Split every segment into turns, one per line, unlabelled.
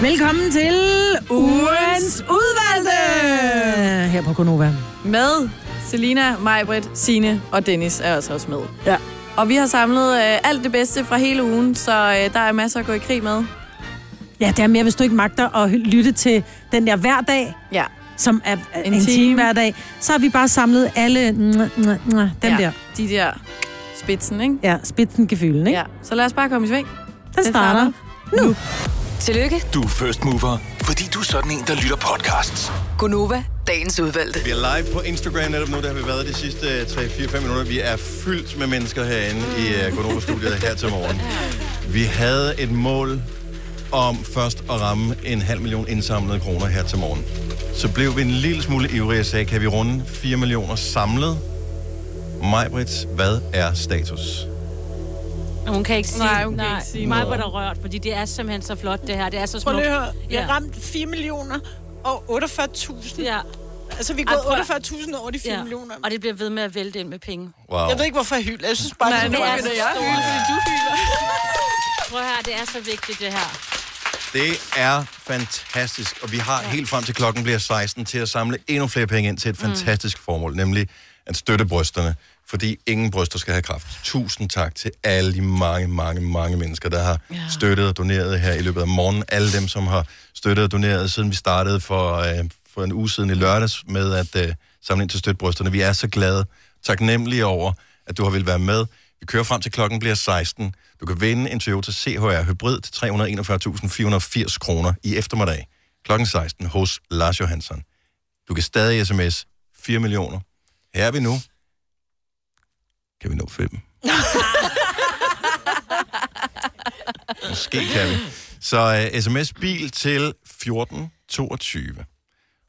Velkommen til ugens udvalgte her på Gonova.
Med Selina, Majbrit, Sine og Dennis er også også med.
Ja.
Og vi har samlet øh, alt det bedste fra hele ugen, så øh, der er masser at gå i krig med.
Ja, det er mere, hvis du ikke magter at lytte til den der hver dag,
Ja.
som er en,
En
en time.
time.
hver dag, så har vi bare samlet alle mm, mm, mm, dem
ja.
der.
De der spidsen, ikke?
Ja, spidsen gefylden, ikke?
Ja. Så lad os bare komme i sving.
Den starter nu.
Tillykke,
Du er first mover, fordi du er sådan en, der lytter podcasts.
Gunova, dagens udvalgte.
Vi er live på Instagram netop nu, der har vi været de sidste 3-4-5 minutter. Vi er fyldt med mennesker herinde i uh, Gonova-studiet her til morgen. Vi havde et mål om først at ramme en halv million indsamlede kroner her til morgen. Så blev vi en lille smule ivrige og sagde, kan vi runde 4 millioner samlet? Majbrits, hvad er status?
Hun kan ikke sige,
Nej, hun kan ikke sige
mig var der rørt, fordi det er simpelthen så flot, det her. Det er så
Prøv
smukt.
lige at høre. Jeg
Ja.
har ramt 4 millioner og 48.000.
Ja.
Altså, vi er gået
prøv at-
48.000 over de 4
ja.
millioner.
Og det bliver ved med at vælte ind med penge.
Wow.
Jeg ved ikke, hvorfor jeg hylder. Jeg synes bare,
Nej,
det
nu
er
er
så
så
jeg hylder, fordi du hylder.
Prøv her, det er så vigtigt, det her.
Det er fantastisk, og vi har helt frem til klokken bliver 16 til at samle endnu flere penge ind til et fantastisk formål, nemlig at støtte brysterne, fordi ingen bryster skal have kraft. Tusind tak til alle de mange, mange, mange mennesker, der har ja. støttet og doneret her i løbet af morgenen. Alle dem, som har støttet og doneret, siden vi startede for, øh, for en uge siden i lørdags med at øh, samle ind til støtte brysterne. Vi er så glade, taknemmelige over, at du har vil være med. Vi kører frem til klokken bliver 16. Du kan vinde en Toyota CHR Hybrid til 341.480 kroner i eftermiddag klokken 16 hos Lars Johansson. Du kan stadig sms 4 millioner. Her er vi nu. Kan vi nå 5? Måske kan vi. Så uh, sms bil til 1422.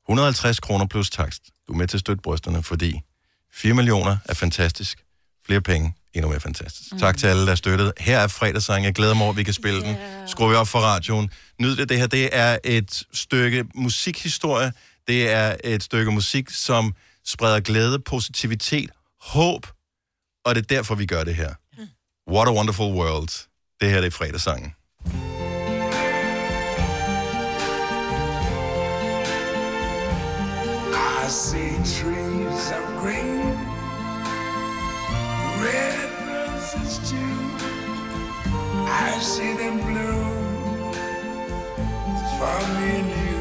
150 kroner plus takst. Du er med til at støtte brysterne, fordi 4 millioner er fantastisk. Flere penge, endnu mere fantastisk. Mm. Tak til alle, der støttede. Her er fredagssangen. Jeg glæder mig over, at vi kan spille yeah. den. Skruer vi op for radioen. Nyd det. Det her det er et stykke musikhistorie. Det er et stykke musik, som spreder glæde, positivitet, håb. Og det er derfor, vi gør det her. What a wonderful world. Det her det er fredagssangen.
I see trees of green, red roses too. I see them bloom for me and you,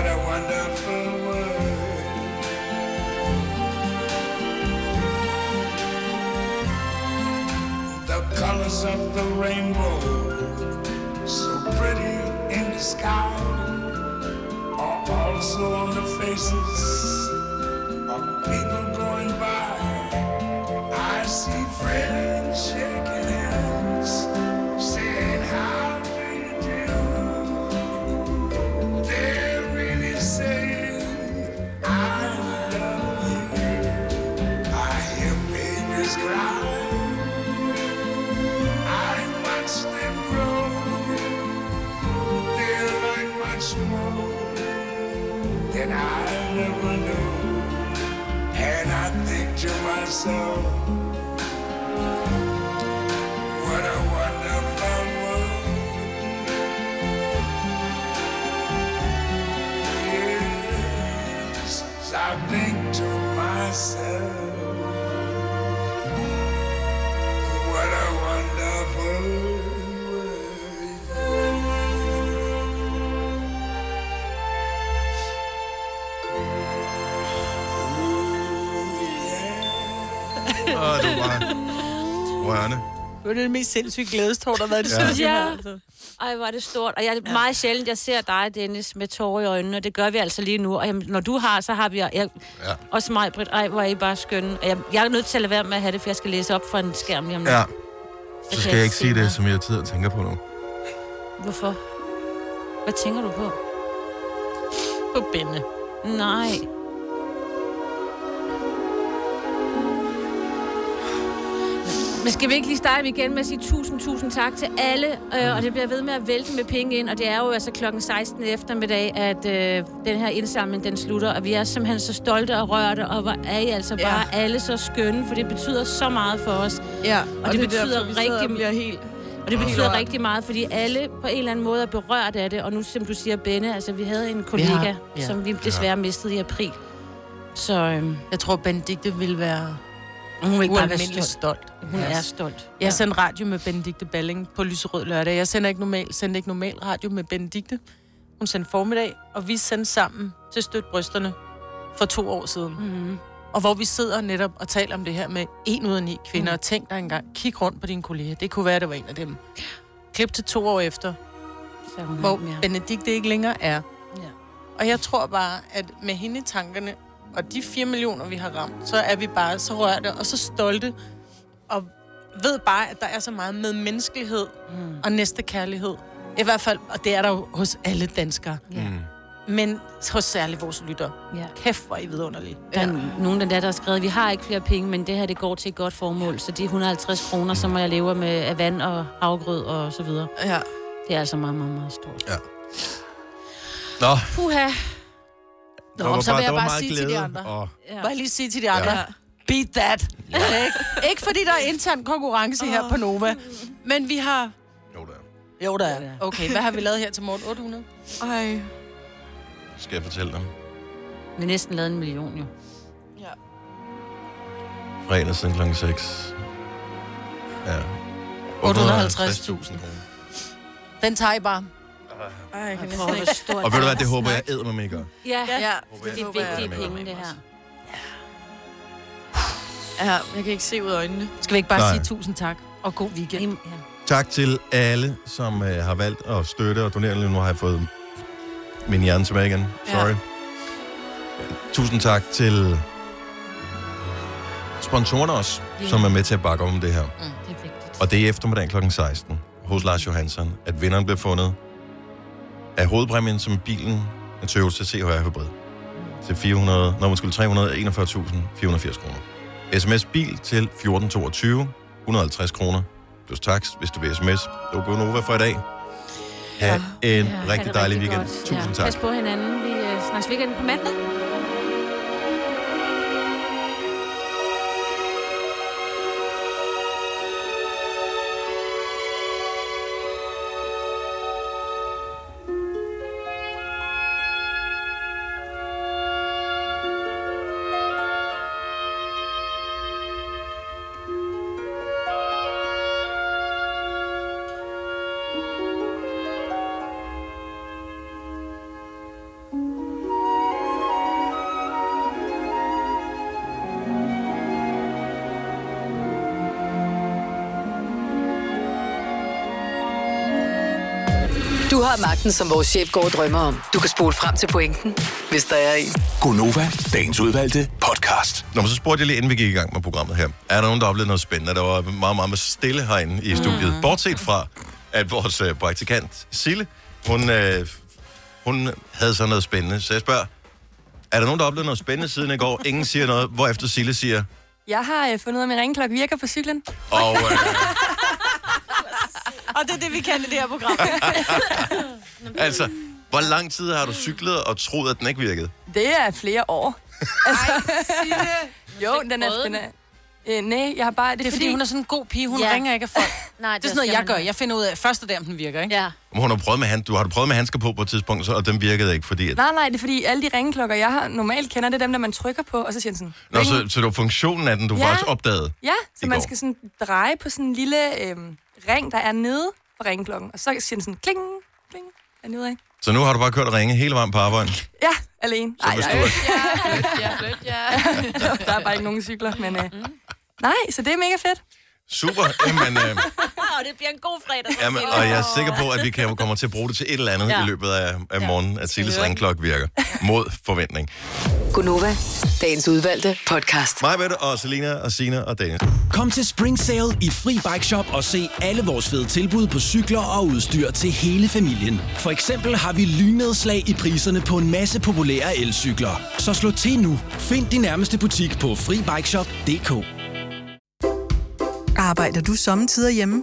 what a wonderful world. The colors of the rainbow, so pretty in the sky are also on the faces
Det var
det mest sindssyge glædestår, der har været det
Ja.
Ja.
altså.
Ej, hvor er det stort. Og jeg er meget sjældent, jeg ser dig, Dennis, med tårer i øjnene, og det gør vi altså lige nu. Og jamen, når du har, så har vi... Jeg,
Ja.
Også mig, Britt. Ej, hvor er I bare skønne. Og Jeg, jeg er nødt til at lade være med at have det, for jeg skal læse op fra en skærm lige om lidt.
Ja. Så skal jeg ikke sige det, som jeg tid og tænker på nu.
Hvorfor? Hvad tænker du på?
På Benne.
Nej. Men skal vi ikke lige starte igen med at sige tusind, tusind tak til alle, øh, og det bliver ved med at vælte med penge ind, og det er jo altså klokken 16 eftermiddag, at øh, den her indsamling, den slutter, og vi er simpelthen så stolte og rørte, og hvor er I altså
Ja.
bare alle så skønne, for det betyder så meget for os.
Ja,
Og, det,
er
betyder
derfor, vi
rigtig
og bliver helt...
Og det betyder
rørt.
rigtig meget, fordi alle på en eller anden måde er berørt af det. Og nu, som du siger, Benne, altså vi havde en kollega,
har-
ja. som vi desværre mistede i april. Så øhm,
Jeg tror, Benedikte ville være
hun vil bare være stolt.
stolt.
Hun
Ja.
er stolt.
Jeg sendte radio med Benedikte Balling på Lyserød lørdag. Jeg sender ikke normal, sendte ikke normal radio med Benedikte. Hun sendte formiddag, og vi sendte sammen til Støt Brysterne for to år siden.
Mm.
Og hvor vi sidder netop og taler om det her med en ud af ni kvinder. Mm. Og tænk dig engang, kig rundt på dine kolleger. Det kunne være, det var en af dem. Klip til to år efter,
Så hun
hvor. Benedikte ikke længere er.
Ja.
Og jeg tror bare, at med hende i tankerne, og de 4 millioner, vi har ramt, så er vi bare så rørte og så stolte, og ved bare, at der er så meget med menneskelighed mm. og næste kærlighed. I hvert fald, og det er der jo hos alle danskere.
Ja.
Mm.
Men hos særligt vores lytter.
Ja.
Kæft, hvor I vidunderlige.
Der er nogen, der, der har skrevet, vi har ikke flere penge, men det her det går til et godt formål. Så de 150 kroner, som jeg lever med af vand og havgrød og så videre,
Ja.
det er altså meget, meget, meget stort.
Ja. Nå,
Puha.
Der
Nå,
var
så vil jeg
der
bare sige til de
glæde,
andre.
Og,
Ja.
Jeg lige sige til de andre,
Ja.
beat that. Ja. ikke? ikke fordi der er intern konkurrence her på Nova, men vi har...
jo, der.
Jo, der er. Okay, hvad har vi lavet her til morgen? 800?
Ej.
Skal jeg fortælle dem?
Vi har næsten lavet en million, jo.
Ja.
Fredag siden klokken 6. Ja.
850.000.
kroner.
Den tager I bare.
Ej, jeg kan næsten ikke...
stort.
Og ved du hvad, det håber jeg æder med mig, gør.
Ja, ja.
Ja,
det er
håber jeg.
vigtige penge, det her.
Ja, jeg kan ikke se ud af øjnene.
Skal vi ikke bare
Nej.
sige tusind tak og god weekend?
Ja.
Tak til alle, som øh, har valgt at støtte og donere. Nu har jeg fået min hjerne tilbage igen. Sorry. Ja. Tusind tak til sponsorerne også,
Ja.
som er med til at bakke om det her.
Det er vigtigt.
Og det er eftermiddag kl. 16 hos Lars Johansson, at vinderen bliver fundet af hovedpræmien som bilen, en Toyota CHR Hybrid, til 400, når man skulle 341.480 kroner. SMS bil til 1422, 150 kroner plus tax, hvis du vil sms. Det var god Nova for i dag. Ha' en
Ja,
ja,
ha'
rigtig dejlig
rigtig
weekend.
godt.
Tusind
ja.
tak.
Pas på hinanden. Vi øh, snakkes weekend på mandag.
Har magten, som vores chef går og drømmer om. Du kan spole frem til pointen, hvis der er en.
Gonova, dagens udvalgte podcast.
Nå, men så spurgte jeg lige, inden vi gik i gang med programmet her. Er der nogen, der oplevede noget spændende? Der var meget, meget stille herinde i studiet. Mm. Bortset fra, at vores øh, praktikant, Sille, hun, øh, hun havde så noget spændende. Så jeg spørger, er der nogen, der oplevede noget spændende siden i går? Ingen siger noget, hvorefter Sille siger,
Jeg har øh, fundet ud af, at min ringklokke virker på cyklen.
og øh,
Og det er det, vi kan i det her program.
altså, hvor lang tid har du cyklet og troet, at den ikke virkede?
Det er flere år. Altså, jo, den er... Den er øh, nej, jeg har bare...
Det er fordi, hun er sådan en god pige. Hun
Ja.
ringer ikke af folk.
Nej,
Det er sådan noget, jeg gør. Jeg finder ud af første dag, om den virker, ikke?
Ja.
Men Hun har prøvet med, hand, du har du prøvet med handsker på på et tidspunkt, så, og den virkede ikke, fordi... At,
Nej, nej, det er fordi, alle de ringklokker, jeg har normalt kender, det er dem, der man trykker på, og så siger den sådan...
Nå, så, så det var funktionen af den, du
Ja.
faktisk opdagede.
Ja, så man
går.
skal sådan dreje på sådan en lille øh, ring, der er nede på ringklokken, og så siger den sådan kling, kling, dernede af.
Så nu har du bare kørt og ringe hele vejen på arbejde.
Ja, alene.
Så hvis du
nej,
er-
Ja, flyt, ja.
der er bare ikke nogen cykler, men... Øh, nej, så det er mega fedt.
Super. Jamen, øh,
det bliver en god fredag.
Jamen, og jeg er sikker på, at vi kan, kommer til at bruge det til et eller andet ja. I løbet af, af morgenen, at Silles ringklok virker. Mod forventning.
Gunova, dagens udvalgte podcast.
Mig, Mette og Selina og Sina og Dennis.
Kom til Spring Sale i Fri Bike Shop og se alle vores fede tilbud på cykler og udstyr til hele familien. For eksempel har vi lynedslag i priserne på en masse populære elcykler. Så slå til nu. Find din nærmeste butik på FriBikeShop.dk
Arbejder du sommetider hjemme?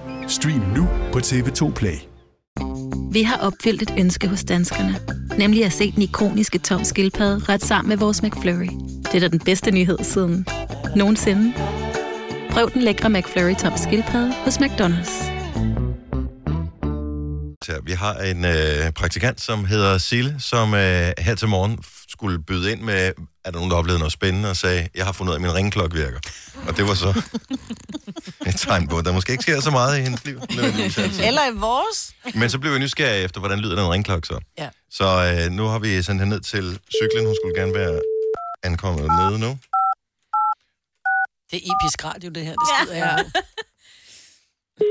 Stream nu på TV2 Play.
Vi har opfyldt et ønske hos danskerne. Nemlig at se den ikoniske tom skildpadde ret sammen med vores McFlurry. Det er da den bedste nyhed siden nogensinde. Prøv den lækre McFlurry tom skildpadde hos McDonald's.
Så vi har en øh, praktikant, som hedder Sille, som øh, her til morgen skulle byde ind med, er der nogen, der oplevede noget spændende, og sagde, jeg har fundet ud af, at min ringklokke virker. Og det var så et tegn på, at der måske ikke sker så meget i hendes liv.
Eller i vores.
Men så blev vi nysgerrige efter, hvordan lyder den ringklokke så.
Ja.
Så øh, nu har vi sendt hende ned til cyklen. Hun skulle gerne være ankommet nede nu.
Det er episk radio, det her. Det skider ja. jeg.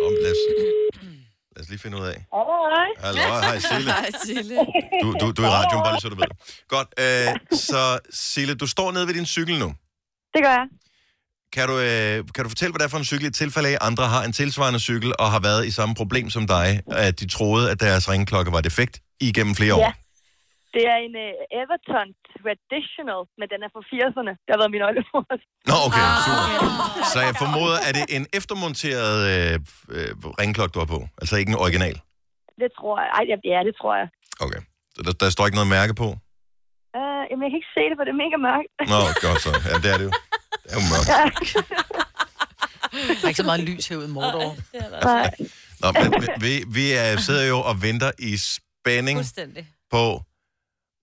Og lad, os, lad os lige finde ud af.
Hej.
Hallo, hej Sille.
Hej, Sille.
Du, du, du er i radioen, bare lige så du ved det. Godt, øh, så Sille, du står nede ved din cykel nu.
Det gør jeg.
Kan du, øh, kan du fortælle, hvad det er for en cykel i tilfælde af, at andre har en tilsvarende cykel og har været i samme problem som dig, at de troede, at deres ringklokke var defekt igennem flere år?
Ja. Det er en uh, Everton Traditional, men den er fra 80'erne. Det har været min oldemor.
Nå, okay, super. Så jeg formoder, at det er en eftermonteret øh, øh, ringklokke, du har på? Altså ikke en original?
Det tror jeg. Ej, ja, det tror jeg.
Okay. Så der, der står ikke noget mærke på?
Uh, jamen, jeg kan ikke se det, for det er mega mørkt.
Nå, godt så. Ja, det er det jo. Det er jo mørkt.
Der er ikke så meget lys herude i Mordor.
Nej.
Nå, men vi, vi er, sidder jo og venter i spænding på,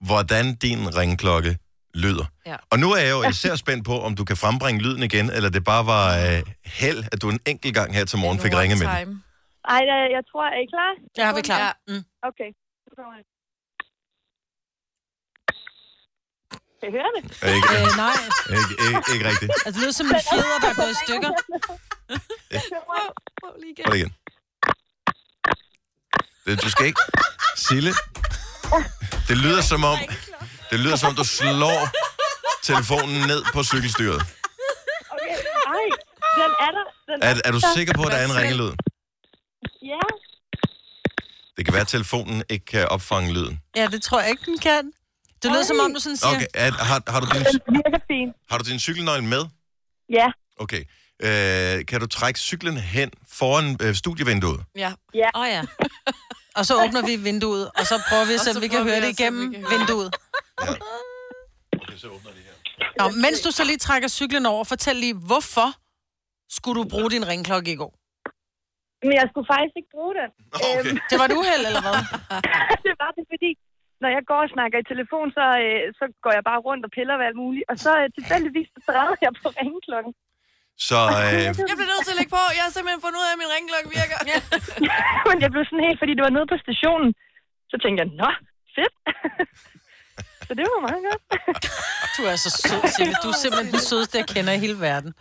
hvordan din ringklokke lyder.
Ja.
Og nu er jeg jo især spændt på, om du kan frembringe lyden igen, eller det bare var øh, held, at du en enkelt gang her til morgen fik ringet med den.
Ej, jeg, jeg tror, er I klar?
Har vi klar.
Ja.
Mm.
Okay. Så kommer jeg. Kan I høre det?
Ikke,
Øh, nej.
ikke, ikke, ikke rigtigt.
Altså, det lyder som en fjeder, der er gået i stykker.
Prøv det igen. Det, du skal ikke... Sille, det lyder som om... Det lyder som om, du slår telefonen ned på cykelstyret.
Okay. Ej, den er der. Den
Er, er du sikker på, at der er en ringelyd?
Ja.
Det kan være, at telefonen ikke kan opfange lyden.
Ja, det tror jeg ikke, den kan. Det lyder som om, du sådan siger...
Okay, er, har, har, du din, har du din cykelnøgle med?
Ja.
Okay. Øh, kan du trække cyklen hen foran øh, studievinduet?
Ja.
Ja.
Åh oh, ja.
Og så åbner vi vinduet, og så prøver vi at se, om vi kan høre det igennem vinduet. Nå, mens du så lige trækker cyklen over, fortæl lige, hvorfor skulle du bruge din ringklokke i går?
Men jeg skulle faktisk ikke bruge den.
Okay.
Øhm,
Det var et uheld, eller hvad?
det var det, fordi når jeg går og snakker i telefon, så, øh, så går jeg bare rundt og piller ved alt muligt. Og så øh, tilfældigvis så jeg på ringklokken.
Så øh,
Jeg bliver nødt til at lægge på. Jeg har simpelthen fundet ud af, at min ringklokke virker. Ja.
Men jeg blev sådan helt, fordi det var nede på stationen. Så tænkte jeg, nå, fedt. så det var meget godt.
Du er så sød, Sille. Du er simpelthen den sødeste, jeg kender i hele verden.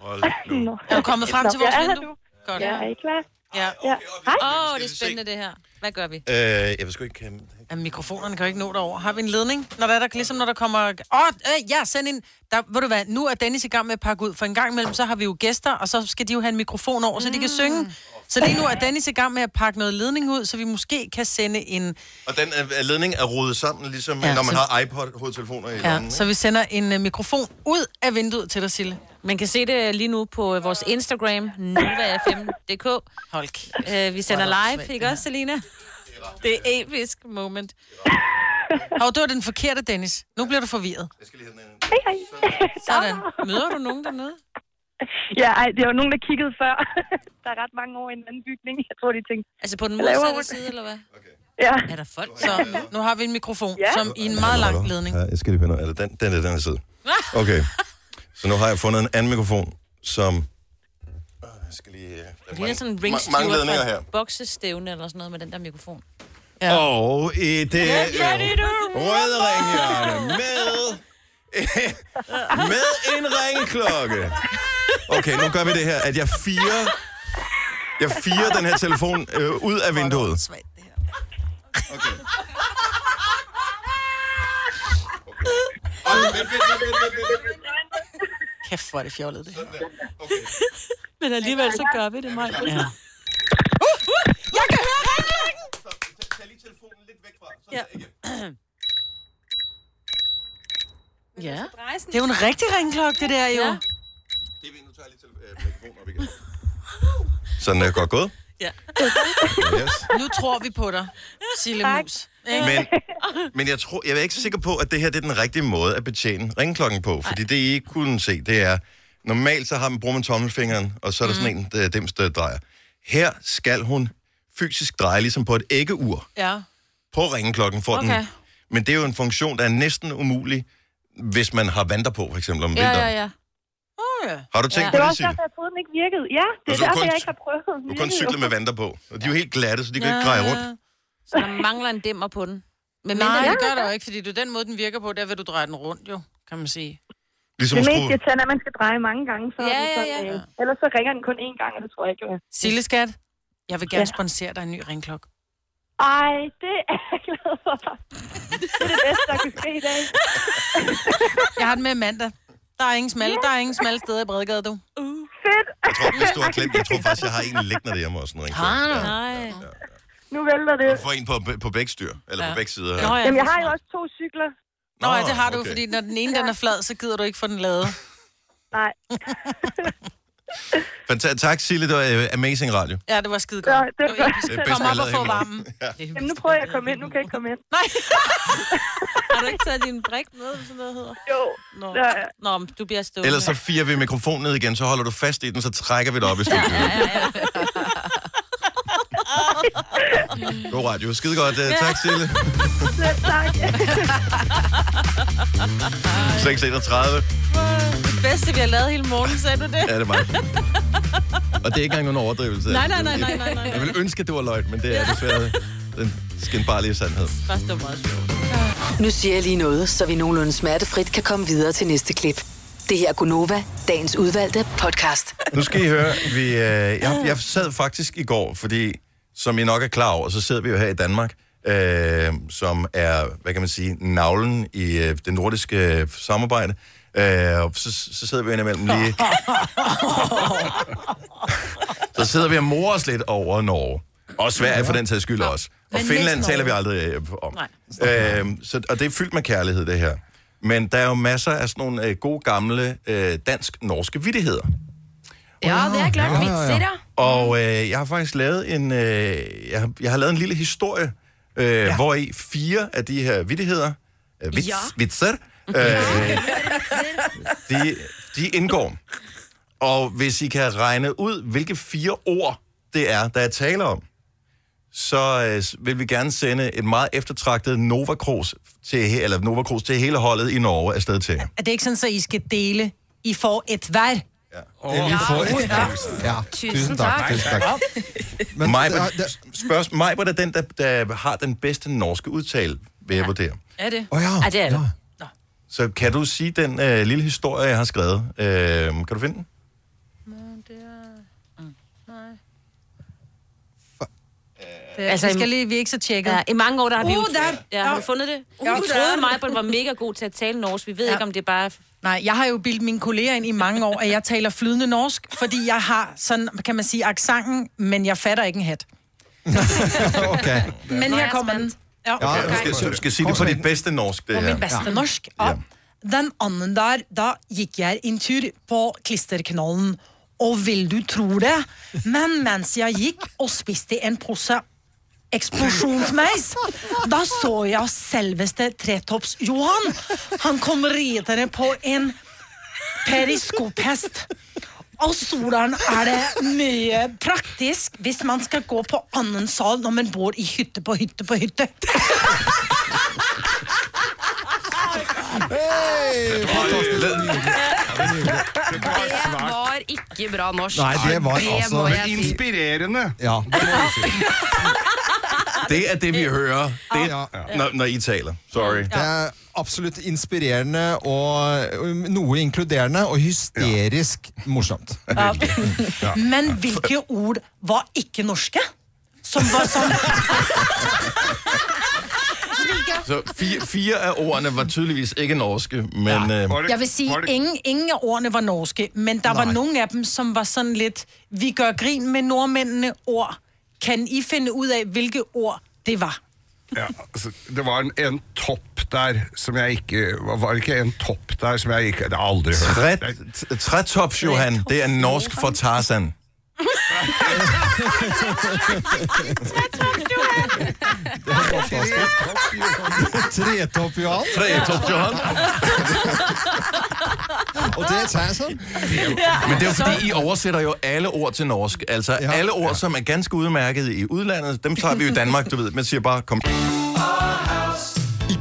Nå.
Er du kommet frem
Nå,
til vores
er
vindue?
nu.
Godt.
Ja, er I klar?
Ja.
Ja. Hej.
Åh, oh, det er spændende, det her. Hvad gør vi?
øh, jeg ved sgu ikke... Kan...
Ja, mikrofonerne kan jo ikke nå derover. Har vi en ledning? Når der er der, ligesom når der kommer... Åh, oh, øh, ja, send en... Der, ved du hvad, nu er Dennis i gang med at pakke ud, for en gang imellem, så har vi jo gæster, og så skal de jo have en mikrofon over, så de kan synge. Så lige nu er Dennis i gang med at pakke noget ledning ud, så vi måske kan sende en...
Og den øh, ledning er rodet sammen, ligesom
Ja,
når man
så-
har iPod-hovedtelefoner i
Ja,
lommen.
så vi sender en uh, mikrofon ud af vinduet til dig, Sille.
Man kan se det lige nu på vores Instagram, novafm.dk.
Hold
øh, Vi sender
er
live, ikke også, Selina? Det er episk moment.
Hov, det var den forkerte, Dennis. Nu bliver du forvirret.
Hej, hej.
Sådan.
Møder du nogen dernede?
ja, ej, det var nogen, der kiggede før. der er ret mange år i en anden bygning. Jeg tror, de tænkte...
Altså på den
"Hvad laver
modsatte
hun?"
side, eller hvad?
Ja.
Er der folk?
Så nu har vi en mikrofon,
Ja.
som i en meget lang ledning.
Ja, jeg skal lige finde det. Den, den er den her side. Okay. Så nu har jeg fundet en anden mikrofon, som... Jeg skal lige... øh,
Det ligner sådan en
ma-
ring
mange ledninger her.
boksestævne eller sådan noget med den der mikrofon.
Ja. Og i det
det er
røde ringhjørne med, med en ringeklokke. Okay, nu gør vi det her, at jeg firer, jeg firer den her telefon øh, ud af vinduet. Okay.
Kæft, hvor er det fjollet, det her.
Men alligevel så gør vi det, mig. Ja.
Jeg kan høre ringklokken!
Tag lige telefonen lidt væk fra.
Ja.
Ja. Det er jo en rigtig ringklokke, det der jo.
Ja.
Sådan er godt gået.
Ja.
Yes.
Nu tror vi på dig, Sille Mus. Ikke?
Men, men jeg, tror, jeg er ikke sikker på, at det her det er den rigtige måde at betjene ringklokken på. Fordi det, I ikke kunne se, det er... Normalt så har man, bruger man tommelfingeren, og så er der
Mm.
sådan en, der, dem, der drejer. Her skal hun fysisk dreje, ligesom på et æggeur,
Ja.
på ringklokken for
Okay.
den. Men det er jo en funktion, der er næsten umulig, hvis man har vanter på, for eksempel om
Ja,
vinteren.
ja, ja.
Ja.
Har du tænkt
Det
på
var
det,
også
Signe?
derfor, jeg troede, den ikke virkede. Ja, det er
Altså, du
derfor,
kun-
jeg ikke har prøvet.
Du kan kun cykle med vanter på. Og de er jo helt glatte, så de kan ikke dreje rundt.
Så der mangler en dæmmer på den. Men
Nej,
mindre-
det gør der jo ikke, fordi det er den måde, den virker på, der vil du dreje den rundt jo, kan man sige.
Ligesom
det
at
mest
skrue...
irriterende er, at man skal dreje mange gange. Så
Ja,
er det
ja,
sådan,
ja.
øh, Ellers så ringer den kun én gang, og det tror jeg ikke, jeg
Sille skat, jeg vil gerne
Ja.
sponsere dig en ny ringklokke.
Ej, det er jeg glad for. Det er det bedste, der kan ske i dag.
Jeg har den med mandag. Der er ingen smalle, der er ingen smalle steder i Bredegade, du.
Fedt.
Jeg tror, hvis du har glemt, jeg tror faktisk, jeg har en liggende derhjemme også, ringklokke.
Har du?
Nej.
Nu vælter det.
Du får en på, på begge styr, eller ja. på begge sider.
Nå, ja.
Jamen, jeg har jo også to cykler.
Nå, ja, det har du,
okay.
fordi når den ene den er flad, så gider du ikke få den lavet.
Nej.
Fantastisk. Tak, Sille. Det var uh, amazing radio.
Ja, det var skide godt.
Ja, det
det var
Det er
episk.
bedst,
Kom
jeg
op og få varmen.
Ja.
Jamen, nu prøver jeg at komme ind. Nu kan jeg ikke komme ind.
Nej.
Har du ikke taget din brik med, eller sådan noget hedder?
Jo.
Nå,
Ja, ja.
Nå men du bliver stående.
Ellers så firer vi mikrofonen ned igen, så holder du fast i den, så trækker vi det op i studiet. God radio. Skide godt. Uh, tak, Sille.
Selv tak.
631.
Bedste, vi har lavet hele morgen, sagde du det?
Ja, det er mig. Og det er ikke engang nogen overdrivelse.
Nej, nej, nej, nej, nej, nej.
Jeg vil ønske, at det var løgn, men det er desværre den skinbarlige sandhed.
Først, det var meget sjovt.
Nu siger jeg lige noget, så vi nogenlunde smertefrit kan komme videre til næste klip. Det her er Gunova, dagens udvalgte podcast.
Nu skal I høre, vi, øh, jeg, jeg sad faktisk i går, fordi som I nok er klar over, så sidder vi jo her i Danmark, øh, som er, hvad kan man sige, navlen i øh, det nordiske øh, samarbejde. Øh, og så, så sidder vi indimellem lige... Så sidder vi og morer os lidt over Norge. Og Sverige for den tages skyld også. Og
Men
Finland taler vi aldrig øh, om. Øh, så, og det er fyldt med kærlighed, det her. Men der er jo masser af sådan nogle øh, gode gamle øh, dansk-norske vittigheder.
Ja, det er klart.
Ja, ja, ja. Og øh, jeg har faktisk lavet en, øh, jeg, har, jeg har lavet en lille historie, øh, ja. hvor i fire af de her vittigheder, øh, vits,
Ja.
vitser, øh, de, de indgår. Og hvis I kan regne ud, hvilke fire ord det er, der er tale om, så øh, vil vi gerne sende et meget eftertragtet Nova Cruz til, eller Nova Cruz til hele holdet i Norge afsted til.
Er det ikke sådan, så I skal dele? I får et hver.
Ja.
Et-
Ja.
Ja, tusind tak. Tusind tak. Men,
Majbert,
der-
spørgsmål, Majbert er den, der, der har den bedste norske udtale, vil jeg vurdere.
Er det?
Åh ja.
Ja, det er det.
Så kan du sige den øh, lille historie, jeg har skrevet? Øh, kan du finde den?
Altså, vi skal lige, vi er ikke så tjekket.
Ja, I mange år, der har vi jo...
Uh, der.
Ja, har du fundet det?
Uh,
vi troede mig, at var mega god til at tale norsk. Vi ved ja. ikke, om det er bare...
Nej, jeg har jo bildt mine kolleger ind i mange år, at jeg taler flydende norsk, fordi jeg har sådan, kan man sige, aksangen, men jeg fatter ikke en hat.
okay.
Men her kommer den. Ja,
Okay, du skal, du skal sige det på dit bedste norsk, det
På min bedste norsk. Ja. Den anden der, da gikk jeg en tur på klisterknollen. Og vil du tro det, men mens jeg gikk og spiste en pose eksplosjonsmeis, da så jeg selveste Tretops Johan. Han kom ridende på en periskophest.
Og solen er det mye praktisk hvis man skal gå på annen sal når man bor i hytte på hytte på hytte.
Det var ikke bra norsk.
Nei, det var altså
må jeg si.
Ja.
Det er det, vi hører, det, når, når I taler. Sorry.
Det er absolutt inspirerende og um, noe inkluderende og hysterisk morsomt.
Men hvilke ord var ikke norske? Som var sånn
Så fire, fire af ordene var tydeligvis ikke norske, men... Ja. Øh,
Jeg vil sige, ingen, ingen af ordene var norske, men der Nej. var nogle af dem, som var sådan lidt, vi gør grin med nordmændene ord. Kan I finde ud af, hvilke ord det var?
Ja, altså, det var en, en topp der som jeg ikke Var det ikke en topp der som jeg ikke Det har jeg aldri hørt.
Træ- Trætops, Johan, det er norsk for Tarzan.
Tretopp, Johan.
Tretopp, Johan.
Og det er Tarzan.
Men det er jo fordi, I oversætter jo alle ord til norsk. Altså ja. alle ord, som er ganske udmærket i udlandet, dem tager vi jo i Danmark, du ved. Man siger bare, kom.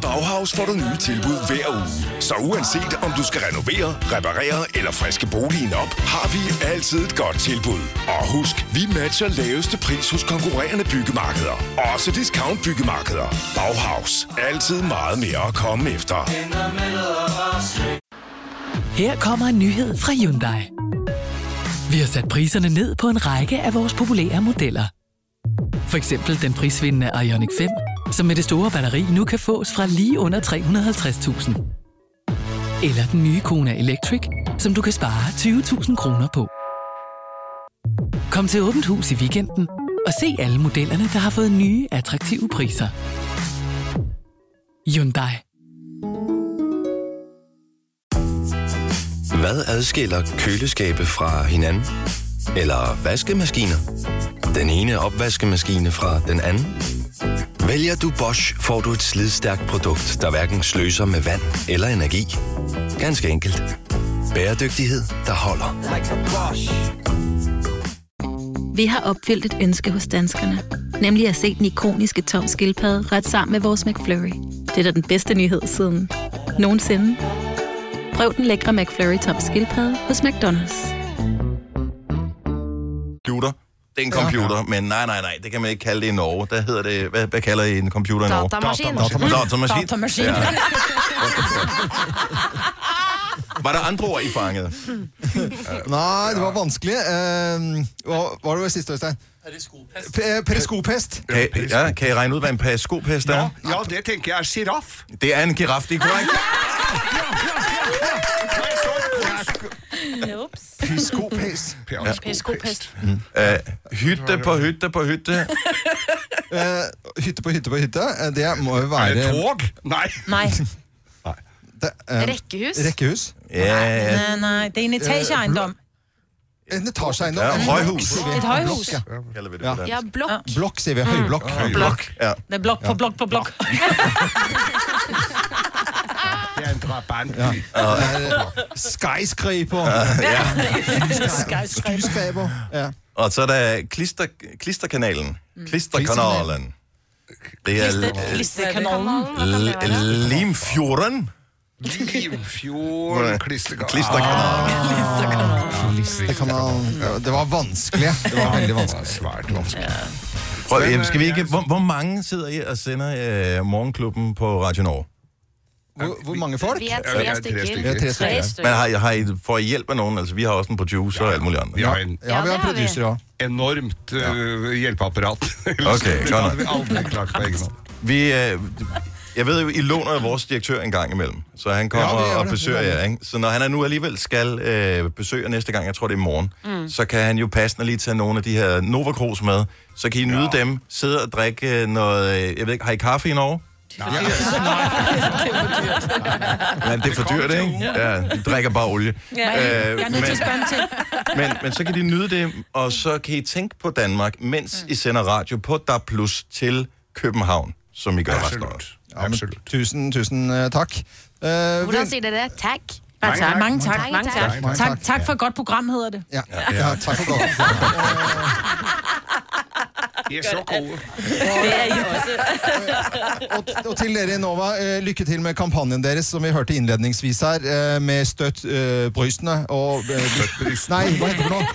Bauhaus får du nye tilbud hver uge. Så uanset om du skal renovere, reparere eller friske boligen op, har vi altid et godt tilbud. Og husk, vi matcher laveste pris hos konkurrerende byggemarkeder. Også discount byggemarkeder. Bauhaus. Altid meget mere at komme efter.
Her kommer en nyhed fra Hyundai. Vi har sat priserne ned på en række af vores populære modeller. For eksempel den prisvindende Ioniq 5, som med det store batteri nu kan fås fra lige under 350.000. Eller den nye Kona Electric, som du kan spare 20.000 kroner på. Kom til Åbent Hus i weekenden og se alle modellerne, der har fået nye, attraktive priser. Hyundai.
Hvad adskiller køleskabe fra hinanden? Eller vaskemaskiner? Den ene opvaskemaskine fra den anden? Vælger du Bosch, får du et slidstærkt produkt, der hverken sløser med vand eller energi. Ganske enkelt. Bæredygtighed, der holder.
Vi har opfyldt et ønske hos danskerne. Nemlig at se den ikoniske tom skildpadde ret sammen med vores McFlurry. Det er da den bedste nyhed siden nogensinde. Prøv den lækre McFlurry tom skildpadde hos McDonald's.
Computer. Det er en computer, men nej, nej, nej, det kan man ikke kalde det i Norge. Der hedder det, hvad, hvad kalder I en computer i Norge?
Datamaskin.
Datamaskin.
Datamaskin.
Ja. Var der andre ord, I fangede?
Nei, det var vanskelig. Eh, hva hva var det siste, Øystein? Pe- Periskopest.
Kan, I- ja, kan I regne ud, hvad en periskopest er?
Ja, det tenker jeg er giraff.
Det er en giraf, det er korrekt.
Periskopest.
Periskopest.
Uh, hytte på hytte på hytte.
Eh, hytte på hytte på hytte, eh, det må jo være
Er det tog? Nei.
Nej.
Det, eh,
Rekkehus?
Rekkehus.
Ja, ja.
Nej, nej, det er en etageejendom.
En etasjeeiendom.
Ja,
blokk, vi.
Et.
Blokk,
det
Ja.
Ja, blok.
Blokk, sier vi. Høyblokk.
Højblok. Ja.
Det er blok på blok på blok.
Det er en drabant.
Ja. Eh, Skyscraper.
Skyscraper.
Skyscraper. Ja.
Og så er der klister, klisterkanalen. Klisterkanalen. Det er
Klister- Klisterkanalen.
Limfjorden.
Limfjord, klisterkanal.
Klisterkanalen.
Klisterkanalen. Ja, Det var vanskelig. Det var veldig vanskelig.
Svært vanskelig.
Prøv, øh, skal vi ikke, hvor, hvor mange sidder I og sender øh, Morgenklubben på Radio Norge?
Hvor, hvor mange folk?
Vi er
Ja,
tre
ja,
stykker.
Ja, tre stykker.
Men har, har I, får I hjælp af nogen? Altså, vi har også en producer og alt muligt andet.
Vi har en
Ja, vi har
det vi.
producer òg.
enormt uh, hjelpeapparat.
Okay,
det
godt nok.
vi aldri klart på egen hånd.
Vi, øh, jeg ved jo, I låner vores direktør en gang imellem, så han kommer
Ja, gør
og
det.
besøger jer. Ikke? Så når han er nu alligevel skal øh, besøge næste gang, jeg tror det er i morgen, mm. så kan han jo passende lige tage nogle af de her Nova Cruz med, så kan I nyde dem, sidde og drikke øh, noget, øh, jeg ved ikke, har I kaffe i Norge? Men det er for dyrt, ikke? Ja, de drikker bare olie.
Ja, jeg er nødt til at spørge til.
men, men så kan de nyde det, og så kan I tænke på Danmark, mens I sender radio på DAB Plus til København, som I gør resten af.
Ja, men, tusen, tusen eh, takk. Eh,
Hvordan
vi-
sier dere tak?
Mange tak. Mange tak.
Mange tak.
tak.
Mange
Tak,
tak.
tak for et godt program, hedder det.
Ja, ja tak for godt.
De er så gode.
Det er I også.
Og, og til dere i Nova, eh, lykke til med kampanjen deres, som vi hørte innledningsvis her, eh, med Støtt eh, brystene og eh, Nei, hva heter det noe?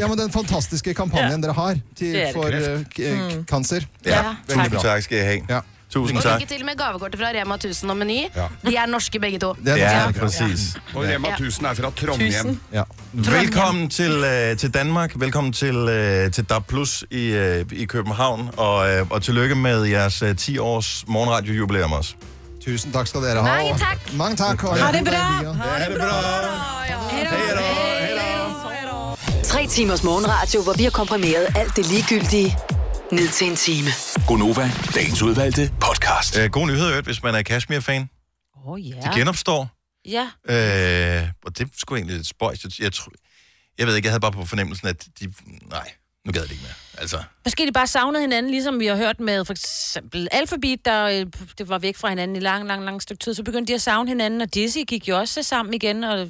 Ja, men den fantastiske kampanjen dere har til, for eh, k-
Mm.
kanser.
Ja,
veldig bra.
tak skal I have.
Ja.
Tusind
Og
tak.
lykke til med gavekortet fra Rema 1000 og Meny.
Ja.
De er norske begge to.
Ja, præcis.
Og Rema 1000 er fra Trondheim.
Ja.
Velkommen til, øh, til Danmark. Velkommen til, øh, til DAB Plus i, øh, i København. Og, øh, og tillykke med jeres øh, 10 års morgenradio-jubilæum også.
Tusen takk skal dere ha.
Mange
og-
tak.
Mange takk. og-
Ha det bra.
Ha det bra.
Tre timers morgenradio, hvor vi har komprimeret alt det ligegyldige ned til en time.
Gonova, dagens udvalgte podcast.
Øh, god nyhed, hvis man er Kashmir-fan.
Åh, oh, ja.
De genopstår.
Ja.
Øh, og det sgu egentlig lidt spøjst. Jeg, jeg, tror- jeg ved ikke, jeg havde bare på fornemmelsen, at de... Nej, nu gad det ikke mere. Altså,
Måske de bare savnede hinanden, ligesom vi har hørt med for eksempel Alphabet, der øh, det var væk fra hinanden i lang, lang, lang stykke tid. Så begyndte de at savne hinanden, og Dizzy gik jo også sammen igen, og,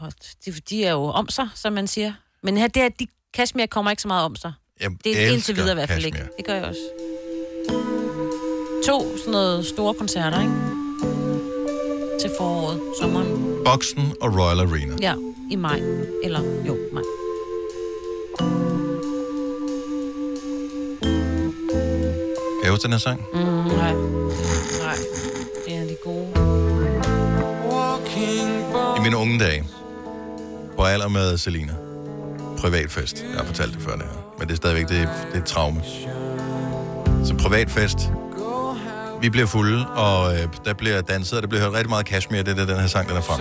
og de, de er jo om sig, som man siger. Men her, det er, de, Kashmir kommer ikke så meget om sig.
Jeg
Det er indtil videre i hvert fald ikke. Det gør jeg også. To sådan noget store koncerter, ikke? Til foråret, sommeren.
Boxen og Royal Arena.
Ja, i maj. Eller, jo, maj.
Kan jeg huske den her sang?
Mm, nej. Nej. Det er de gode.
I mine unge dage, på alder med Selina. Privatfest. Jeg har fortalt det før det her. Men det er stadigvæk det, det er traume. Så privatfest. Vi bliver fulde, og øh, der bliver danset, og der bliver hørt rigtig meget Kashmir. Det er den her sang, den er frem.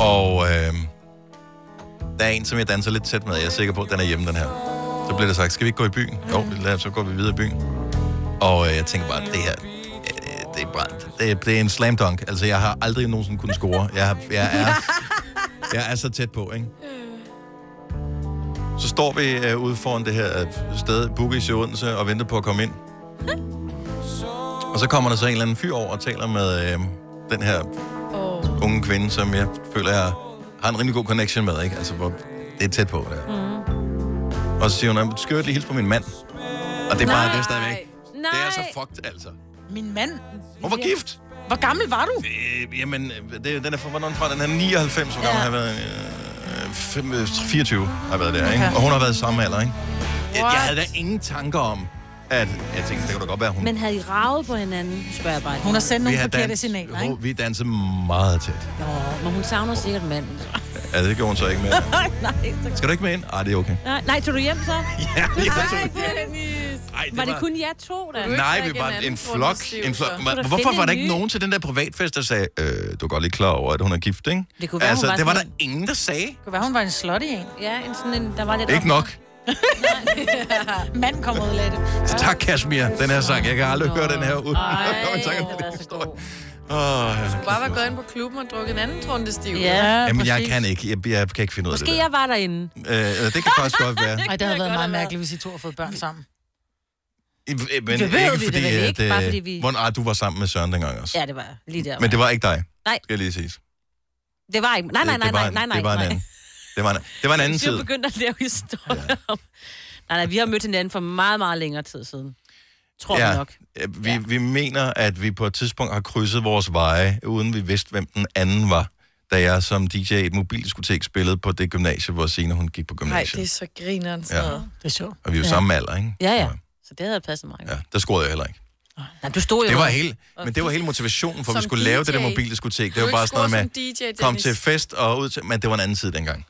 Og øh, der er en, som jeg danser lidt tæt med. Jeg er sikker på, at den er hjemme, den her. Så bliver der sagt, skal vi ikke gå i byen? Jo, lad os, så går vi videre i byen. Og øh, jeg tænker bare, det her, øh, det er, bare, det, er, det er en slam dunk. Altså, jeg har aldrig nogensinde kunnet score. Jeg, har, jeg, er, jeg er så tæt på, ikke? Så står vi øh, ude foran det her øh, sted, Boogies i Odense, og venter på at komme ind. Og så kommer der så en eller anden fyr over og taler med øh, den her oh. unge kvinde, som jeg føler, jeg har en rimelig god connection med, ikke? Altså, hvor det er tæt på, det her.
Mm.
Og så siger hun, skal jeg lige hilse på min mand? Og det er bare
Nej.
det er stadigvæk.
Nej.
Det er så fucked, altså.
Min mand.
Hun var gift.
Hvor gammel var du?
Øh, jamen, øh, det, den er fra, hvornår den fra? Den er 99, hvor gammel har jeg været? Øh, fem- øh, 24 har jeg været der, ikke?
Okay.
Og hun har været samme alder, ikke? Jeg, jeg havde da ingen tanker om, at jeg tænkte, det kunne da godt være, hun...
Men havde I ravet på hinanden, spørger jeg bare.
Hun har sendt nogle
har
forkerte
dans-
signaler, ikke?
vi dansede meget tæt.
Nå, men hun savner sikkert manden.
Ja, det gjorde hun så ikke med.
nej, nej.
Skal du ikke med ind? Ah, det er okay.
Nej, nej, tog du hjem så?
Ja, jeg tog
Dennis.
Ej, det
var det
var-
kun jer to, da?
Nej, vi var en flok. En flok. Hvorfor var der ikke nogen til den der privatfest, der sagde, øh, du er godt lige klar over, at hun er gift, ikke?
Det kunne være,
altså,
hun var
det var der ingen, der sagde.
Det kunne være, hun var en slot i en.
Ja, en sådan en, der var lidt...
Ikke nok.
Mand kom ud af det.
Så tak, Kashmir, den her sang. Jeg kan aldrig høre den her uden.
Ej,
en sang,
det er så god.
Åh, ja.
Bare være gået ind på klubben og drukket en anden trunde stiv.
Ja,
Jamen, jeg kan ikke. Jeg, jeg kan ikke finde ud af
Måske
det
jeg var derinde.
der. Øh, det kan faktisk godt være.
Nej, det havde været meget mærkeligt, hvis I to havde fået børn sammen.
Men
Det ved
ikke
vi
fordi,
vel ikke,
at,
bare
øh,
fordi vi-
Hvordan, ah, du var sammen med Søren dengang også.
Ja, det var lige der.
Men det var ikke dig,
Nej,
skal jeg lige sige.
det var ikke... Nej, nej,
Det-
nej,
det var
nej, nej, nej.
Det var en
nej.
anden. Det var en, det var en anden
Vi
tid.
jo begyndt at lave historier om... Nej, nej, vi har mødt hinanden for meget, meget længere tid siden. Tror ja. vi nok.
Øh, Vi, vi mener, at vi på et tidspunkt har krydset vores veje, uden vi vidste, hvem den anden var, da jeg som DJ i et mobildiskotek spillede på det gymnasie, hvor Signe hun gik på
Nej,
gymnasiet.
det er så grineren.
Ja.
Ja.
Det er sjovt.
Og vi er jo
Ja.
samme alder, ikke?
Ja, ja. Så det havde passet mig.
Ja, der scorede jeg heller ikke.
Nej, du stod jo...
Det var hele, men det var hele motivationen for, at vi skulle lave det der
DJ.
mobildiskotek. Det
Du
var bare sådan noget med,
DJ,
kom til fest og ud til, men det var en anden tid dengang.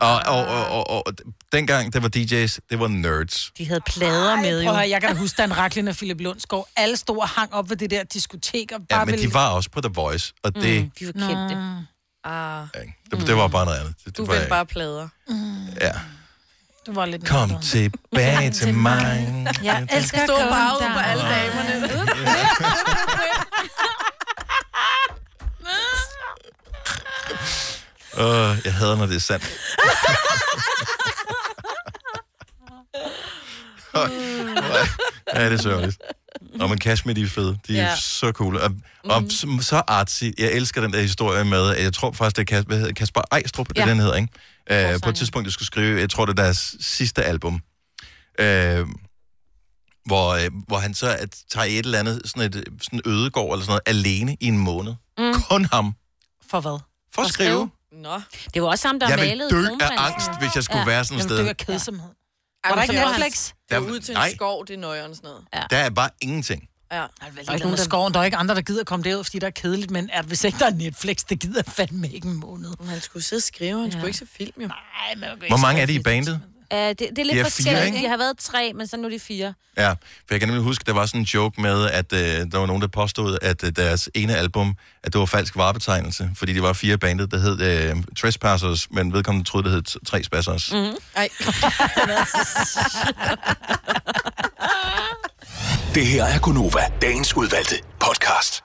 Og, og, og, og, og dengang, det var DJ's, det var nerds.
De havde plader med
Prøv
jo.
at høre, jeg kan da huske, da en Raklin og Philip Lundsgaard, alle stod og hang op ved det der diskotek og bare
Ja, men
ville...
de var også på The Voice, og det,
Mm, de var kendte.
Ah,
det, det var bare noget andet. Det,
du
det var,
vendte bare plader.
Ja.
Du var lidt
Kom
nederen.
tilbage til mig.
Jeg elsker
Stå
at
bare
komme
ude på alle damerne.
Uh, jeg hader, når det er sandt. ja, det er sørgeligt. Og men Kashmir, de er fede. De er
Ja.
så cool. Og, Mm. Og så, så artsy. Jeg elsker den der historie med, at jeg tror faktisk, det er Kasper, hvad hedder, Kasper Ejstrup, ja. det den hedder, ikke? Øh, på et tidspunkt, jeg skulle skrive, jeg tror, det er deres sidste album. Øh, hvor, øh, hvor han så at, tager et eller andet, sådan et sådan ødegård eller sådan noget, alene i en måned. Mm. Kun ham.
For hvad?
For at skrive.
Nå. Det var også ham, der
Jeg
malede
dø af angst, hvis jeg skulle være sådan et
Jeg
sted.
vil dø af kedsomhed.
Ej,
Var der ikke Netflix?
Der-
ud til
nej.
en skov, det er nøjeren sådan noget.
Ja.
Der er bare ingenting.
Ja.
Der er ikke nogen, der skoven. Der er ikke andre, der gider at komme derud, fordi der er kedeligt, men at hvis ikke der er Netflix, det gider fandme ikke en måned.
Men han skulle sidde og skrive, han ja. skulle ikke se film, jo.
Nej, men
Hvor mange er de i bandet?
Uh, det, det er lidt
De er fire,
forskelligt.
ikke?
De har været tre, men så nu er de fire.
Ja, for jeg kan nemlig huske, der var sådan en joke med, at øh, der var nogen, der påstod, at øh, deres ene album, at det var falsk varebetegnelse, fordi de var fire bandet, der hed øh, Trespassers, men vedkommende troede, det hed Tre Spassers. Mm.
Mm. Ej.
Det her er Gunova, dagens udvalgte podcast.